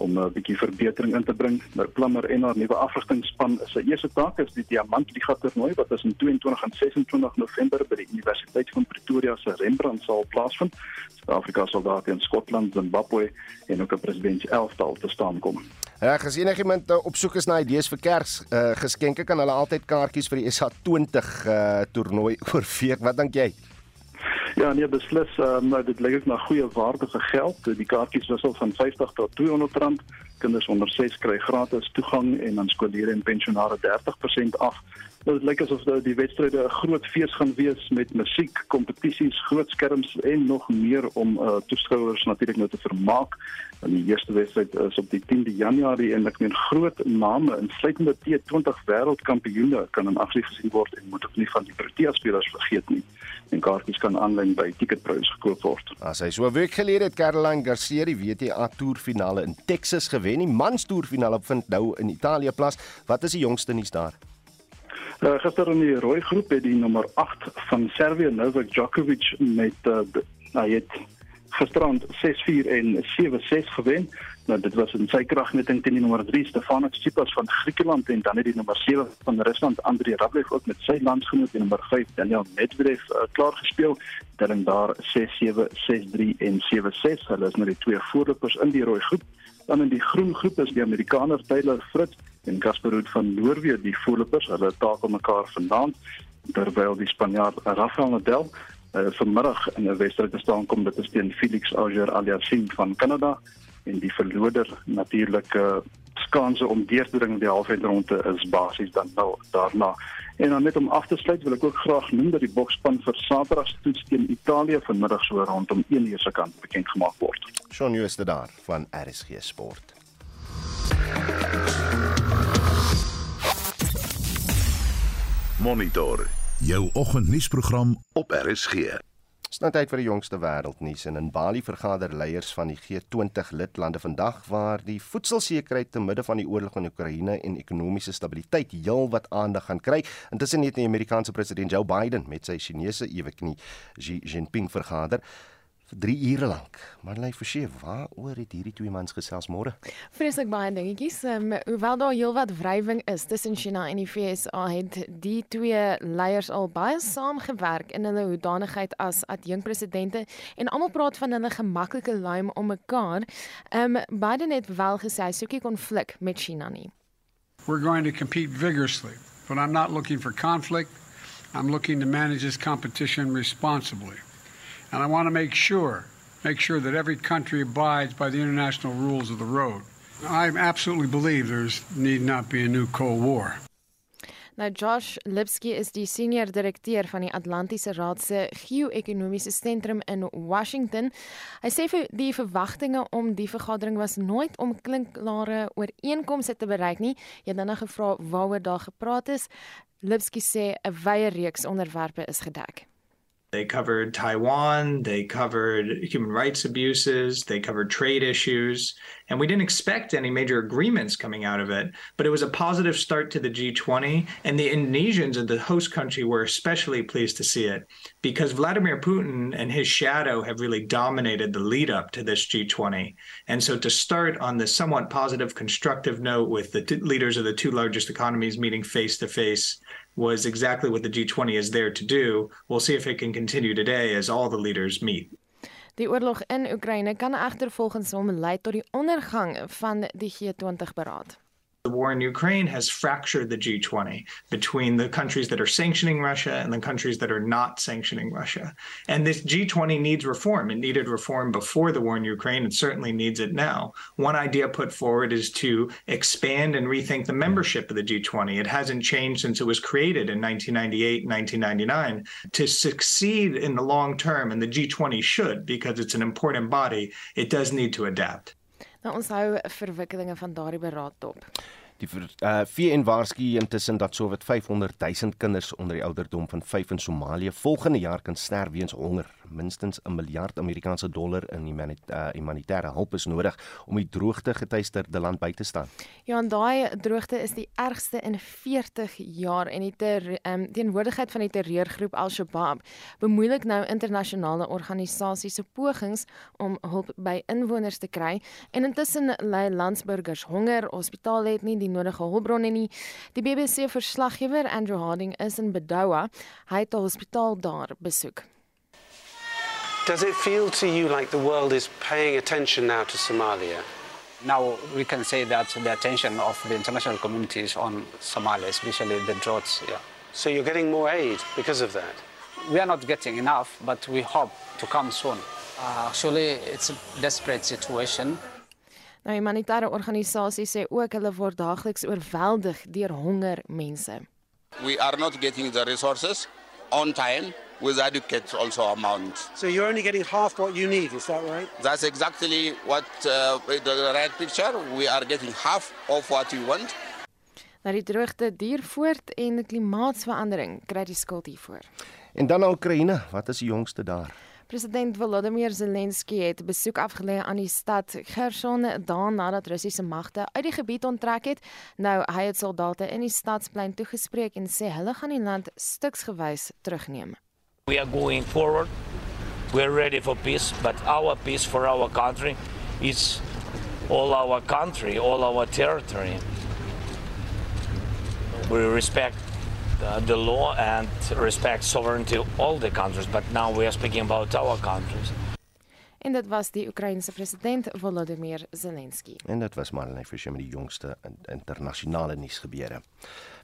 om 'n uh, bietjie verbetering in te bring. Nou Plammer en haar nuwe afrigtingspan is sy eerste taak is die Diamantliga toernooi wat in 22 en 26 November by die Universiteit van Pretoria se Rembrandt saal plaasvind. Suid-Afrika sal daar teen Skotland, Zimbabwe en ook 'n president 11tal te staan kom. Ja, as enigiemand uh, op soek is na idees vir Kers uh, geskenke kan hulle altyd kaartjies vir die SA20 uh, toernooi oorweeg. Wat dink jy? Ja, nee, beslis, um, dit lyk na goeie waardige geld. Die kaartjies wissel van 50 tot 200 rand. Kinders onder 6 kry gratis toegang en dan skoolleerders en pensionaars 30% af. Nou, dit lyk asof die wedstryde 'n groot fees gaan wees met musiek, kompetisies, groot skerms en nog meer om uh, toeskouers natuurlik nou te vermaak. En die eerste wedstryd is op die 10de Januarie en ek meen groot name insluitende T20 wêreldkampioene kan in aksie gesien word en moet ook nie van die Protea spelers vergeet nie. En kaartjies kan aanlyn by Ticketprice gekoop word. As hy so 'n week gelede het Caroline Garcia die WTA Tour finale in Texas gewen. Die mans toer finale vind nou in Italië plaas. Wat is die jongste nuus daar? Uh, gister in die rooi groep het die nommer 8 van Servië Novak Djokovic met uh, hy het gisterand 6-4 en 7-6 gewen. Nou dit was in sy kragmeting teen die nommer 3 Stefanos Tsitsipas van Griekeland en dan het die nommer 7 van Rusland Andrei Rublev ook met sy landsgenoot die nommer 5 Daniel Medvedev uh, klaar gespeel. Telling daar 6-7, 6-3 en 7-6. Hulle is nou die twee voorlopers in die rooi groep. Dan in die groen groep is die Amerikaner Taylor Fritz en Casper Ruud van Noorwe die voorlopers. Hulle taak om mekaar vandaan terwyl die Spanjaard Rafael Nadal uh, vanmiddag in 'n wedstryd staan kom dit is teen Felix Auger-Aliassime van Kanada en die verloder natuurlik uh, kanse om deur te dring in die halfeindronde is basies dan nou daarna. En dan net om af te sluit wil ek ook graag noem dat die boksspan vir Saterdag se toets teen Italië vanmiddag so rondom 1:00 se kant bekend gemaak word. Shaun Jooste daar van RSG Sport. Monitor jou oggendnuusprogram op RSG. Snat tyd vir die jongste wêreldnuus en in Bali vergader leiers van die G20 lidlande vandag waar die voedselsekerheid te midde van die oorlog in Oekraïne en ekonomiese stabiliteit heelwat aandag gaan kry. Intussen het die Amerikaanse president Joe Biden met sy Chinese eweknie Xi Jinping vergader vir 3 ure lank. Lê verseë, waaroor het hierdie twee mans gesels môre? Vreeslik baie dingetjies. Um, hoewel daar heelwat wrywing is tussen China en die VSA, het die twee leiers al baie saamgewerk in hulle hoedanigheid as adjunkpresidente en almal praat van hulle gemaklike luim om mekaar. Um Biden het wel gesê hy soekie konflik met China nie. We're going to compete vigorously, but I'm not looking for conflict. I'm looking to manage this competition responsibly. And I want to make sure, make sure that every country abides by the international rules of the road. I absolutely believe there's need not be a new Cold War. Nou Josh Lipsky is die senior direkteur van die Atlantiese Raad se Geo-ekonomiese sentrum in Washington. Hy sê vir die verwagtinge om die vergadering was nooit om klinklare ooreenkomste te bereik nie. Jy het dan gevra waaroor daar gepraat is. Lipsky sê 'n wye reeks onderwerpe is gedek. They covered Taiwan, they covered human rights abuses, they covered trade issues, and we didn't expect any major agreements coming out of it. But it was a positive start to the G20, and the Indonesians and the host country were especially pleased to see it because Vladimir Putin and his shadow have really dominated the lead up to this G20. And so to start on this somewhat positive, constructive note with the t- leaders of the two largest economies meeting face to face was exactly what the G20 is there to do. We'll see if it can continue today as all the leaders meet. Die oorlog in Oekraïne kan egter volgens hom lei tot die ondergang van die G20-beraad. The war in Ukraine has fractured the G20 between the countries that are sanctioning Russia and the countries that are not sanctioning Russia. And this G20 needs reform. It needed reform before the war in Ukraine. It certainly needs it now. One idea put forward is to expand and rethink the membership of the G20. It hasn't changed since it was created in 1998, 1999. To succeed in the long term, and the G20 should because it's an important body, it does need to adapt. Nou ons hou verwikkelinge van daardie beraad dop. Die uh, VN waarsku intussen dat sowat 500 000 kinders onder die ouderdom van 5 in Somalië volgende jaar kan sterf weens honger. Minstens 'n miljard Amerikaanse dollar in humanitêre uh, hulp is nodig om die droogte getuisterde land by te staan. Ja, en daai droogte is die ergste in 40 jaar en die ter, um, teenwoordigheid van die terreurgroep Al-Shabaab bemoeilik nou internasionale organisasies se pogings om hulp by inwoners te kry en intussen lê landsburgers honger, hospitale het nie die nodige hulpbronne nie. Die BBC verslaggewer Andrew Harding is in Bedoua. Hy het 'n hospitaal daar besoek. Does it feel to you like the world is paying attention now to Somalia? Now we can say that the attention of the international community is on Somalia, especially the droughts. Yeah. So you're getting more aid because of that. we are not getting enough, but we hope to come soon. Uh, actually, it's a desperate situation. Nou, humanitêre organisasies sê ook hulle word daagliks oorweldig deur honger mense. We are not getting the resources on time with adequate also amount. So you're only getting half what you need, is that right? That's exactly what uh, the right picture. We are getting half of what we want. Nou die droogte duur voort en klimaatsverandering kry die skuld hiervoor. En dan Oekraïne, wat is die jongste daar? President Volodymyr Zelensky het 'n besoek afgelê aan die stad Kherson daarna nadat Russiese magte uit die gebied onttrek het. Nou hy het soldate in die stadsplein toegespreek en sê hulle gaan die land stuksgewys terugneem. We are going forward. We're ready for peace, but our peace for our country is all our country, all our territory. We respect uh, the law and respect sovereignty of all the countries, but now we are speaking about our countries. En dit was die Oekraïense president Volodymyr Zelensky. En dit was Marlene Fischer met die jongste internasionale nuusgebeure.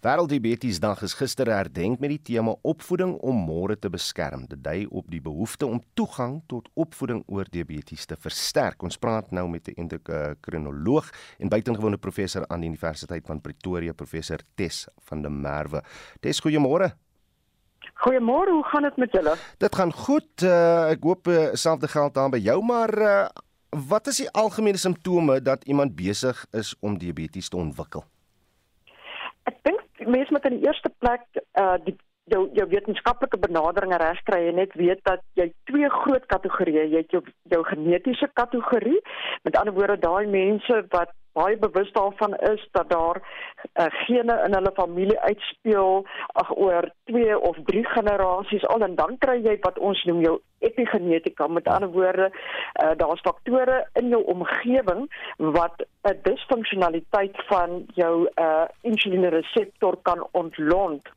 Wêrelddiabetesdag is gister herdenk met die tema opvoeding om môre te beskerm. Dit dui op die behoefte om toegang tot opvoeding oor diabetes te versterk. Ons praat nou met 'n endokrinoloog en buitengewone professor aan die Universiteit van Pretoria, professor Tes van der Merwe. Tes, goeiemôre. Goeiemôre, hoe gaan dit met julle? Dit gaan goed. Uh, ek hoop dieselfde uh, geld daar by jou, maar uh, wat is die algemene simptome dat iemand besig is om diabetes te ontwikkel? Ek dink mense moet in die eerste plek uh die jou jou wetenskaplike benadering regkry en net weet dat jy twee groot kategorieë, jy het jou jou genetiese kategorie, met ander woorde daai mense wat baie bewus daarvan is dat daar uh, gene in hulle familie uitspeel ag oor 2 of 3 generasies al en dan kry jy wat ons noem jou epigenetika met ander woorde uh, daar's faktore in jou omgewing wat 'n disfunksionaliteit van jou uh, insulinereseptor kan ontlont.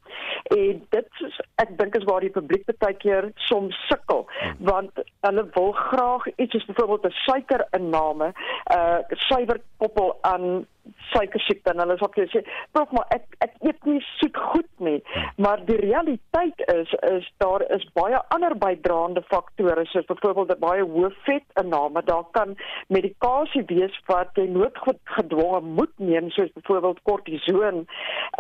En dit is, ek dink is waar die publiek baie keer soms sukkel want hulle wil graag iets soos byvoorbeeld 'n suikerinname uh suiwer koppel aan suiker siekte en hulle okay sê prof maar ek ek eet nie soet goed nie. Maar die realiteit is is daar is baie ander bydraende faktore soos byvoorbeeld 'n baie hoë vet inname daar kan medikasie wees wat jy noodgedwonge moet neem soos byvoorbeeld kortison.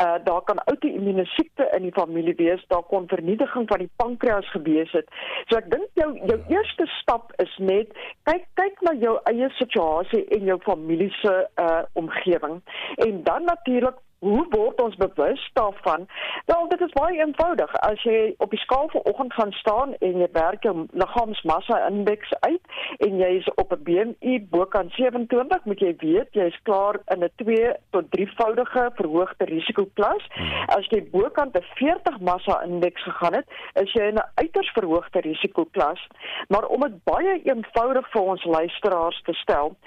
Uh, daar kan outoimmune siekte in die familie wees daar kon vernietiging van die pankreas gewees het. So ek dink jou jou eerste stap is net kyk kyk na jou eie situasie en jou familie se uh, omgewing En dan natuurlik Hoe word ons bewus daarvan? Wel, dit is baie eenvoudig. As jy op die skaal vanoggend gaan staan en jy werk jou liggaamsmassa indeks uit en jy is op 'n BMI bokant 27, moet jy weet jy is klaar in 'n 2 tot 3voudige verhoogde risikoklas. As jy bokant 'n 40 massa indeks gegaan het, is jy in 'n uiters verhoogde risikoklas. Maar om dit baie eenvoudig vir ons luisteraars te stel,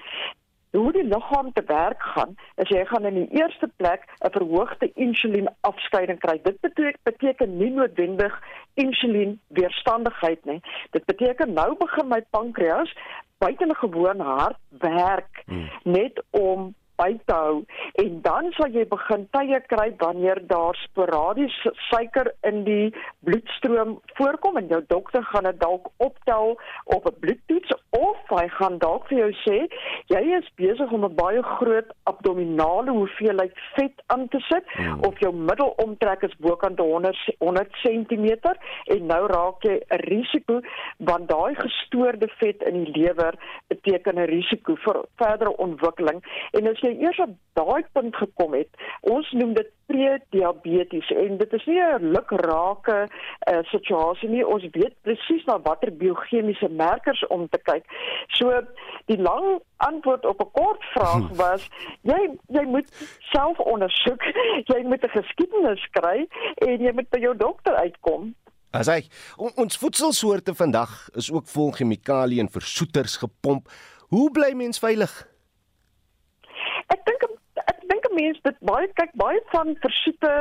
hoe die liggaam te werk gaan, is jy gaan in die eerste plek 'n verhoogde insulienafskeiding kry. Dit beteken beteken nie noodwendig insulien weerstandigheid nie. Dit beteken nou begin my pankreas buite 'n gewone hart werk hmm. net om by te hou en dan sal jy begin tye kry wanneer daar sporadies suiker in die bloedstroom voorkom en jou dokter gaan dit dalk optel op 'n bloedtoets of hy gaan dalk vir jou sê jy is besig om 'n baie groot abdominale hoeveelheid vet aan te sit mm. of jou middelomtrek is bokant 100 100 cm en nou raak jy 'n risiko want daai gestoorde vet in die lewer beteken 'n risiko vir verdere ontwikkeling en as jy eers op daai punt gekom het, ons noem dit pre-diabetes en dit is nie 'n lukrake uh, situasie nie. Ons weet presies na watter biochemiese markers om te kyk. So die lang antwoord op 'n kort vraag hm. was jy jy moet self ondersoek, [LAUGHS] jy moet 'n geskiedenis kry en jy moet by jou dokter uitkom. As hy on, ons voedselsoorte vandag is ook vol chemikalieë en versoeters gepomp. Hoe bly mens veilig? Ek dink ek dink 'n mens dit baie kyk baie van versoete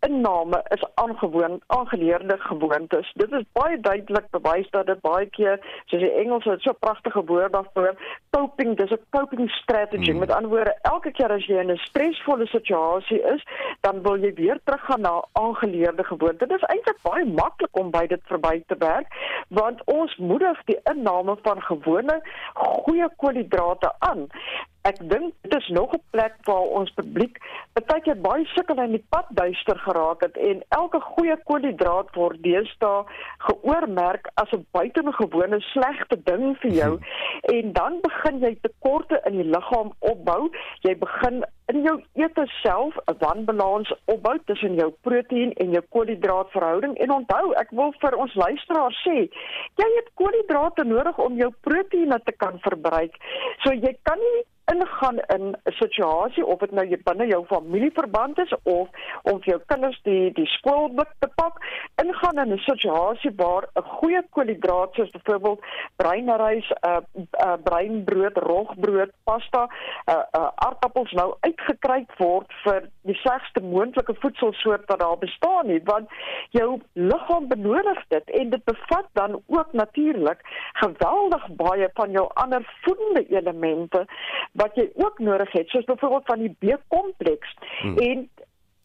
inname is aangewoon aangeleerde gewoontes. Dit is baie duidelik bewys dat dit baie keer soos die Engels het so pragtige woord daarvoor, coping, dis 'n coping strategy. Mm. Met ander woorde, elke keer as jy in 'n stresvolle situasie is, dan wil jy weer teruggaan na aangeleerde gewoontes. Dit is eintlik baie maklik om by dit verby te werk, want ons moedig die inname van gewone goeie koolhidrate aan. Ek dink dit is nog 'n plek waar ons publiek baie keer baie sukkel in die pad duister geraak het en elke goeie koolhidraat word deesdae geoormerk as 'n buitengewone slegte ding vir jou en dan begin jy tekorte in die liggaam opbou. Jy begin in jou ete self 'n wanbalans opbou tussen jou proteïen en jou koolhidraatverhouding en onthou, ek wil vir ons luisteraars sê, jy het koolhidrate nodig om jou proteïene te kan verbruik. So jy kan nie ingaan in 'n situasie of dit nou binne jou familieverband is of of jou kinders die die skoolboek te pak ingaan in 'n situasie waar 'n goeie koolhidraat soos byvoorbeeld breinrys, 'n uh, uh, breinbrood, rogbrood, pasta, 'n uh, uh, aardappels nou uitgekry word vir die slegste moontlike voedselsoort wat daar bestaan nie want jou liggaam benodig dit en dit bevat dan ook natuurlik geweldig baie van jou ander voedende elemente wat jy ook nodig het soos byvoorbeeld van die B-kompleks hmm. en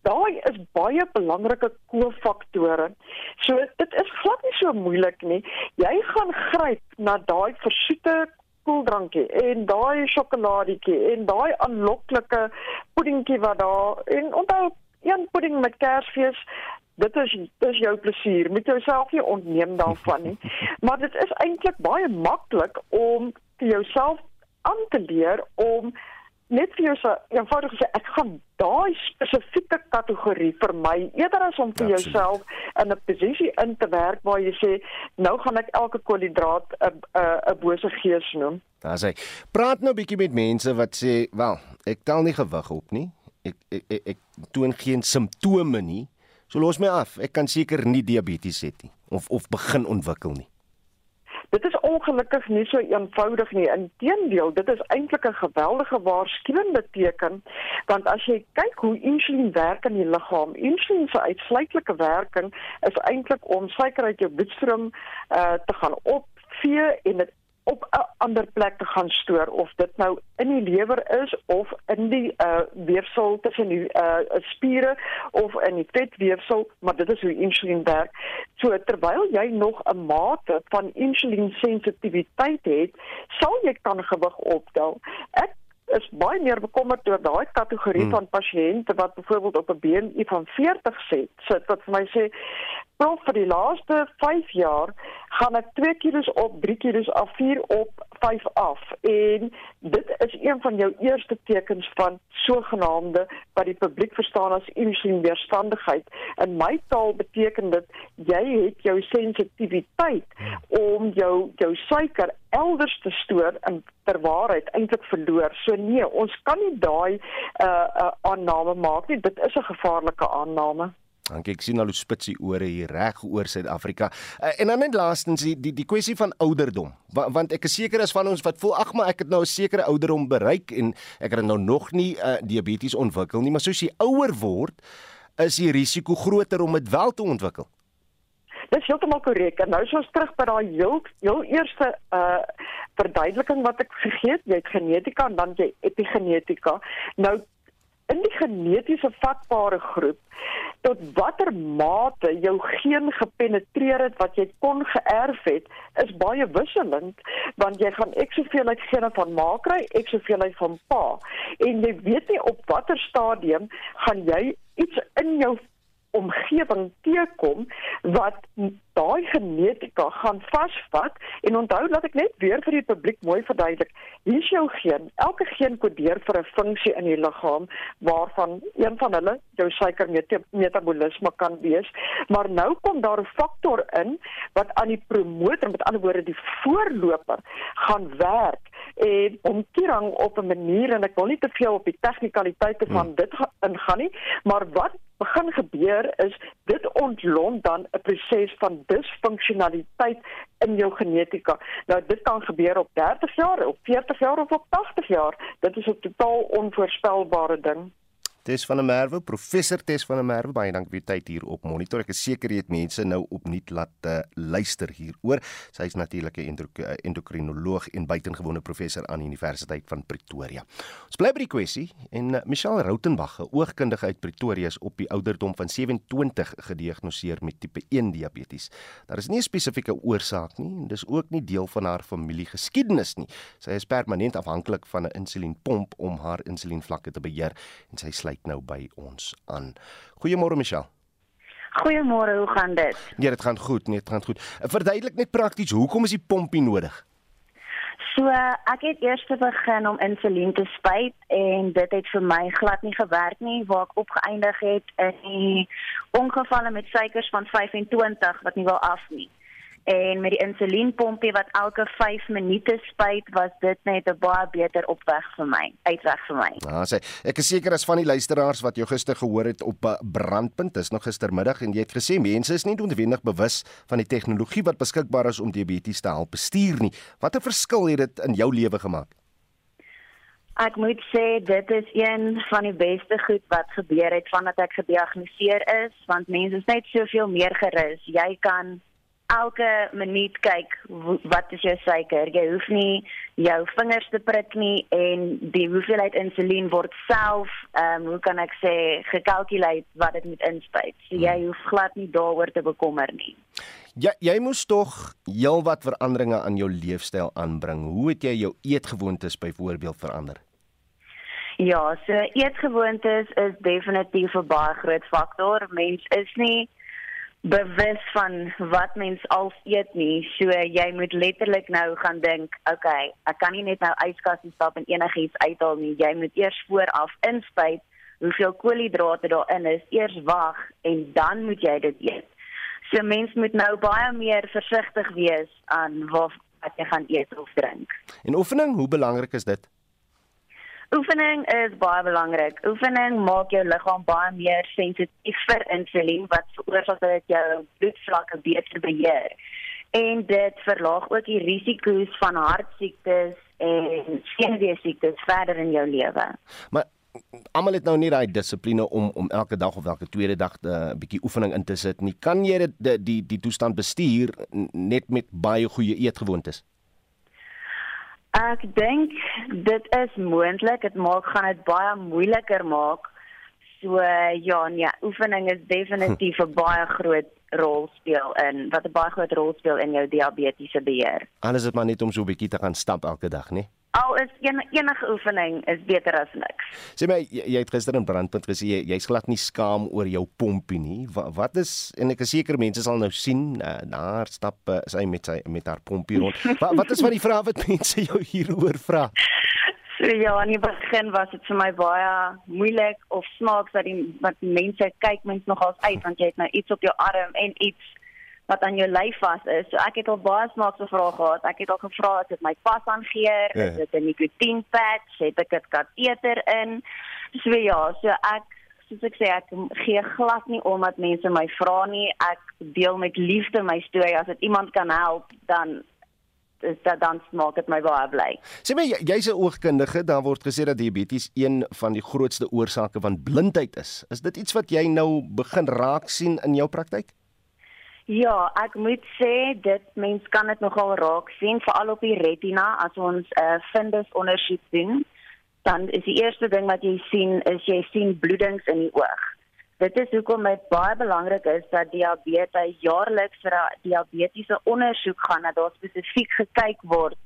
daai is baie belangrike kofaktore. So dit is glad nie so moeilik nie. Jy gaan gryp na daai versoete koeldrankie en daai sjokoladietjie en daai aanloklike puddingkie wat daar en onthou een pudding met kersfees Dit is dis jou plesier. Moet jouself nie ontneem daarvan nie. [LAUGHS] Maar dit is eintlik baie maklik om vir jouself aan te leer om net vir jou so eenvoudig sê ek gaan daai spesifieke kategorie vir my eerder as om vir jouself in 'n posisie in te werk waar jy sê nou gaan ek elke koolhidraat 'n 'n 'n bose gees noem. Daar sê praat nou 'n bietjie met mense wat sê wel ek tel nie gewig op nie. Ek ek ek, ek toon geen simptome nie. So los my af. Ek kan seker nie diabetes hê nie of of begin ontwikkel nie. Dit is ongelukkig nie so eenvoudig nie. Inteendeel, dit is eintlik 'n geweldige waarskuwende teken want as jy kyk hoe insulien werk in die liggaam, insulien se uitsluitlike werking is eintlik om suiker uit jou bloedstroom uh, te gaan opvee en dit op 'n ander plek te gaan stoor of dit nou in die lewer is of in die uh weefsel tussen die uh spiere of in die vetweefsel maar dit is hoe insulien werk. So terwyl jy nog 'n mate van insulien sensitiwiteit het, sal jy kan gewig optel. Ek is baie meer bekommerd oor daai kategorie hmm. van pasiënte wat byvoorbeeld op 'n BMI van 40 sit. Sit wat vir my sê prof vir die laaste 5 jaar gaan ek 2 kg op, 3 kg af, 4 op, 5 af. En dit is een van jou eerste tekens van sogenaamde wat die publiek verstaan as insulienweerstandigheid. In my taal beteken dit jy het jou sensitiwiteit om jou jou suiker elders te stoor en ter waarheid eintlik verloor. So nee, ons kan nie daai uh, uh aanname maak nie. Dit is 'n gevaarlike aanname. Dankie. Ek sien al hoe spitsie ore hier reg oor Suid-Afrika. Uh, en dan net laastens die die, die kwessie van ouderdom. Want, want ek is seker as van ons wat voel ag maar ek het nou 'n sekere ouderdom bereik en ek het nou nog nie uh, diabetes ontwikkel nie, maar soos jy ouer word, is die risiko groter om dit wel te ontwikkel. Dis heeltemal korrek. En nou is ons terug by daai heel heel eerste uh verduideliking wat ek vergeet, jy het genetika en dan jy epigenetika. Nou in die genetiese vatbare groep tot watter mate jou geen gepenetreer het wat jy kon geërf het is baie wisselend want jy gaan ek soveel uit gene van ma kry ek soveel uit van pa. En jy weet nie op watter stadium gaan jy iets in jou omgewing teekom wat daai genetika gaan vasvat. En onthou dat ek net weer vir die publiek mooi verduidelik. Hier's jou geen. Elke geen kodeer vir 'n funksie in die liggaam waarvan een van hulle jou suiker metabolisme kan wees. Maar nou kom daar 'n faktor in wat aan die promotor met ander woorde die voorloper gaan werk. En om kirang op 'n manier en ek wil nie te veel op die tegnikaliteite van hmm. dit ingaan nie maar wat begin gebeur is dit ontlont dan 'n proses van disfunksionaliteit in jou genetika. Nou dit kan gebeur op 30 jaar, op 40 jaar of op 80 jaar. Dit is 'n totaal onvoorspelbare ding. Tes van der Merwe, professor Tes van der Merwe, baie dankie vir u tyd hier op Monitor. Ek is seker jy het mense nou opnuut laat uh, luister hieroor. Sy is natuurlik 'n eh, endokrinoloog en buitengewone professor aan die Universiteit van Pretoria. Ons bly by die kwessie en uh, Michelle Rautenbach, 'n oogkundige uit Pretoria, is op die ouderdom van 27 gediagnoseer met tipe 1 diabetes. Daar is nie 'n spesifieke oorsaak nie en dis ook nie deel van haar familiegeskiedenis nie. Sy is permanent afhanklik van 'n insulienpomp om haar insulienvlakke te beheer en sy sluit nou by ons aan. Goeiemôre Michelle. Goeiemôre, hoe gaan dit? Nee, dit gaan goed, nee, dit gaan goed. Verduidelik net prakties, hoekom is die pompie nodig? So, ek het eers begin om insulien te spuit en dit het vir my glad nie gewerk nie waar ek opgeëindig het in ongevalle met suikers van 25 wat nie wil af nie en met die insulienpompie wat elke 5 minute spuit was dit net 'n baie beter opweg vir my uitweg vir my. Ja, sê ek is seker as van die luisteraars wat jou gister gehoor het op brandpunt is nog gistermiddag en jy het gesê mense is nie noodwendig bewus van die tegnologie wat beskikbaar is om diabetes te help bestuur nie. Watter verskil het dit in jou lewe gemaak? Ek moet sê dit is een van die beste goed wat gebeur het vandat ek gediagnoseer is want mense is net soveel meer gerus. Jy kan elke minuut kyk wat is jou suiker. Jy hoef nie jou vingers te prik nie en die hoeveelheid insulien word self, ehm um, hoe kan ek sê, gekalkuleer wat dit moet inspuit. So jy hmm. hoef glad nie daaroor te bekommer nie. Ja, jy moes tog heelwat veranderinge aan jou leefstyl aanbring. Hoe het jy jou eetgewoontes byvoorbeeld verander? Ja, so eetgewoontes is definitief 'n baie groot faktor. Mens is nie bewus van wat mens al eet nie. So jy moet letterlik nou gaan dink, okay, ek kan nie net nou yskas toe stap en enigiets uithaal nie. Jy moet eers vooraf inspuit hoeveel koolhidrate daarin is, eers wag en dan moet jy dit eet. So mens moet nou baie meer versigtig wees aan wat jy gaan eet of drink. En oefening, hoe belangrik is dit? Oefening is baie belangrik. Oefening maak jou liggaam baie meer sensitief vir insulien wat veroorsaak dat jou bloedvlakke beter beheer. En dit verlaag ook die risiko's van hartsiektes en senuweesiektes verder in jou lewe. Maar almal het nou nie daai dissipline om om elke dag of elke tweede dag 'n uh, bietjie oefening in te sit nie. Kan jy dit die, die toestand bestuur net met baie goeie eetgewoontes? Ek dink dit is moontlik. Dit maak gaan dit baie moeiliker maak. So ja, nee, oefening is definitief 'n baie groot rol speel in wat 'n baie groot rol speel in jou diabetiese beheer. Alles is maar net om so 'n bietjie te gaan stap elke dag, nee. Al is een, enige oefening is beter as niks. Sê my jy, jy het gister in brandpunt gesê jy jy's glad nie skaam oor jou pompie nie. Wat, wat is en ek is seker mense sal nou sien uh, daar stap uh, sy met sy met haar pompie rond. [LAUGHS] wat, wat is van die vrae wat mense jou hieroor vra? So ja, in die begin was dit vir my baie moeilik of snaaks dat die wat mense kyk mens nogals uit want jy het nou iets op jou arm en iets wat aan jou lyf vas is. So ek het al baie snaakse vrae gehad. Ek het al gevra as dit my pas aangeheer, ja. is dit 'n nikotien patch, het ek dit kateter in. So ja, so ek soos ek sê ek gee glad nie om dat mense my vra nie. Ek deel met liefde my storie. As dit iemand kan help, dan is dit dan maak dit my baie bly. Sê my jy's 'n oogkundige, daar word gesê dat diabetes een van die grootste oorsake van blindheid is. Is dit iets wat jy nou begin raak sien in jou praktyk? Ja, ek moet sê dit mens kan dit nogal raak sien veral op die retina as ons 'n uh, fundusondersoek doen. Dan is die eerste ding wat jy sien is jy sien bloedings in die oog. Dit is hoekom dit baie belangrik is dat diabetes jaarliks vir 'n diabetiese ondersoek gaan dat daar spesifiek gekyk word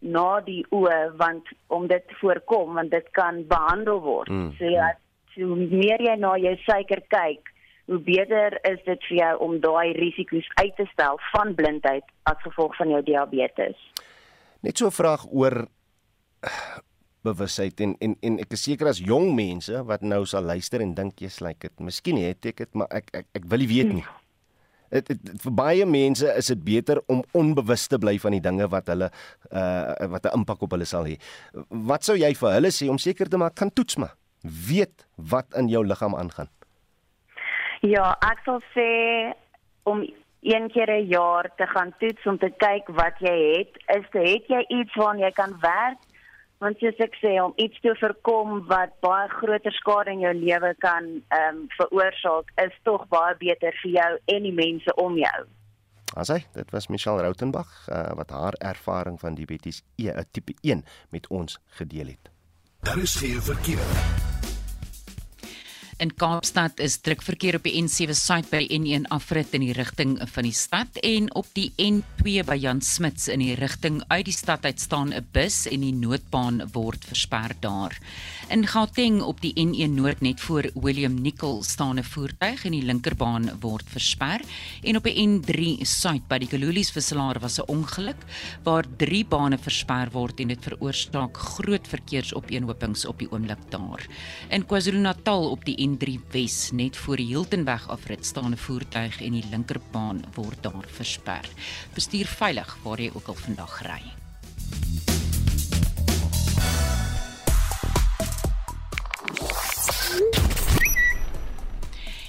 na die oë want om dit te voorkom want dit kan behandel word. Mm. So ja, hoe meer jy na jou suiker kyk, hoe beter is dit vir jou om daai risiko's uit te stel van blindheid as gevolg van jou diabetes. Net so 'n vraag oor bewusheid en en en ek is seker as jong mense wat nou sal luister en dink jy's lyk like dit. Miskien het ek dit, maar ek ek ek wil nie weet nie. Dit vir baie mense is dit beter om onbewus te bly van die dinge wat hulle uh wat 'n impak op hulle sal hê. Wat sou jy vir hulle sê om seker te maak kan toets maar weet wat in jou liggaam aangaan? Ja, ek sal sê om een keer 'n jaar te gaan toets om te kyk wat jy het. Is dit het jy iets waaraan jy kan werk? Want soos ek sê, om iets te voorkom wat baie groter skade in jou lewe kan ehm um, veroorsaak, is tog baie beter vir jou en die mense om jou. Asai, dit was Michelle Rautenbach uh, wat haar ervaring van diabetes E, tipe 1 met ons gedeel het. Daar is geen verkeer. In Kaapstad is druk verkeer op die N7 suid by die N1 afrit in die rigting van die stad en op die N2 by Jan Smuts in die rigting uit die stad uit staan 'n bus en die noodbaan word versper daar. In Gauteng op die N1 noord net voor William Nicol staan 'n voertuig en die linkerbaan word versper en op die N3 suid by die Kalulies wisselaar was 'n ongeluk waar 3 bane versper word en dit veroorsaak groot verkeersopeenhopings op die oomblik daar. In KwaZulu-Natal op die N3 Wes net voor die Hiltonweg afrit staan 'n voertuig en die linkerbaan word daar versper. Bestuur veilig waar jy ook al vandag ry.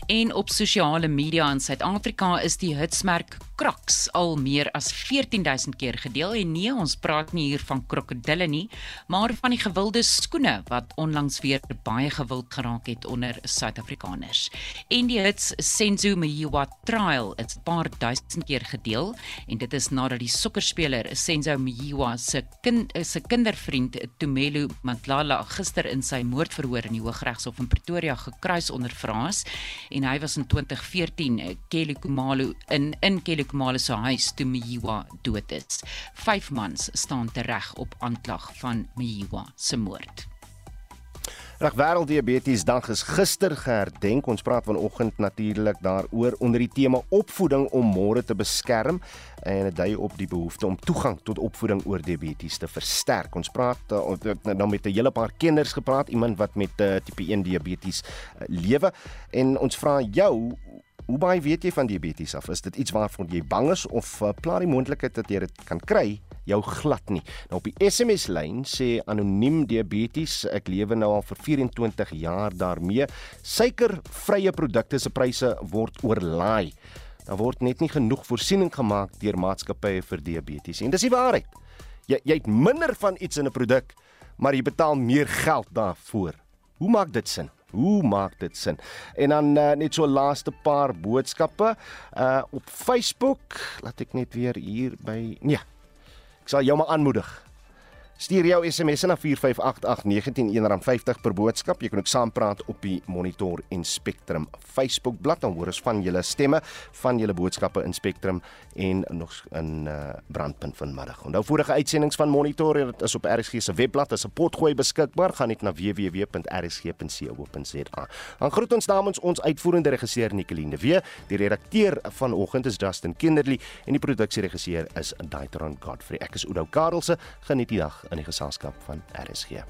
En op sosiale media in Suid-Afrika is die hitsmerk Crocs al meer as 14000 keer gedeel en nee, ons praat nie hier van krokodille nie, maar van die gewilde skoene wat onlangs weer baie gewild geraak het onder Suid-Afrikaners. En die hits Senzo Mjiwa Trial 'n paar duisend keer gedeel en dit is nadat die sokkerspeler Senzo Mjiwa se kind se kindervriend Tumelo Matlala gister in sy moordverhoor in die Hooggeregshof in Pretoria gekruis ondervra is en hy was in 2014 Kelly Kumalo in in Kelly Kumalo se huis toe Miwa dood is. Vyf mans staan tereg op aanklag van Miwa se moord. Reg wêrelddiabetesdag is gister geherdenk. Ons praat vanoggend natuurlik daaroor onder die tema opvoeding om môre te beskerm en dit dui op die behoefte om toegang tot opvoeding oor diabetes te versterk. Ons praat uh, nou met 'n hele paar kenners gepraat, iemand wat met uh, tipe 1 diabetes uh, lewe en ons vra jou Hoe baie weet jy van diabetes af? Is dit iets waarvan jy bang is of uh, pla die moontlikheid dat jy dit kan kry jou glad nie? Nou op die SMS lyn sê anoniem diabetes, ek lewe nou al vir 24 jaar daarmee. Suikervrye produkte se pryse word oorlaai. Daar word net nie genoeg voorsiening gemaak deur maatskappye vir diabetes en dis die waarheid. Jy jy het minder van iets in 'n produk, maar jy betaal meer geld daarvoor. Hoe maak dit sin? Hoe maak dit sin? En dan uh, net so laaste paar boodskappe uh op Facebook. Laat ek net weer hier by Nee. Ek sal jou maar aanmoedig. Stuur jou SMS na 4588919 R50 per boodskap. Jy kan ook saampraat op die Monitor en Spectrum Facebook bladsy. Dan hoor ons van julle stemme, van julle boodskappe in Spectrum en nog in uh, brandpunt vanmiddag. Onthou vorige uitsendings van Monitor is op RSG se webblad as 'n potgooi beskikbaar. Gaan net na www.rsg.co.za. Dan groet ons namens ons uitvoerende regisseur Nicoline Wee, die redakteur vanoggend is Justin Kinderly en die produksieregisseur is Daitron Godfrey. Ek is Oudo Karelse. Geniet die dag in die geselskap van RSG.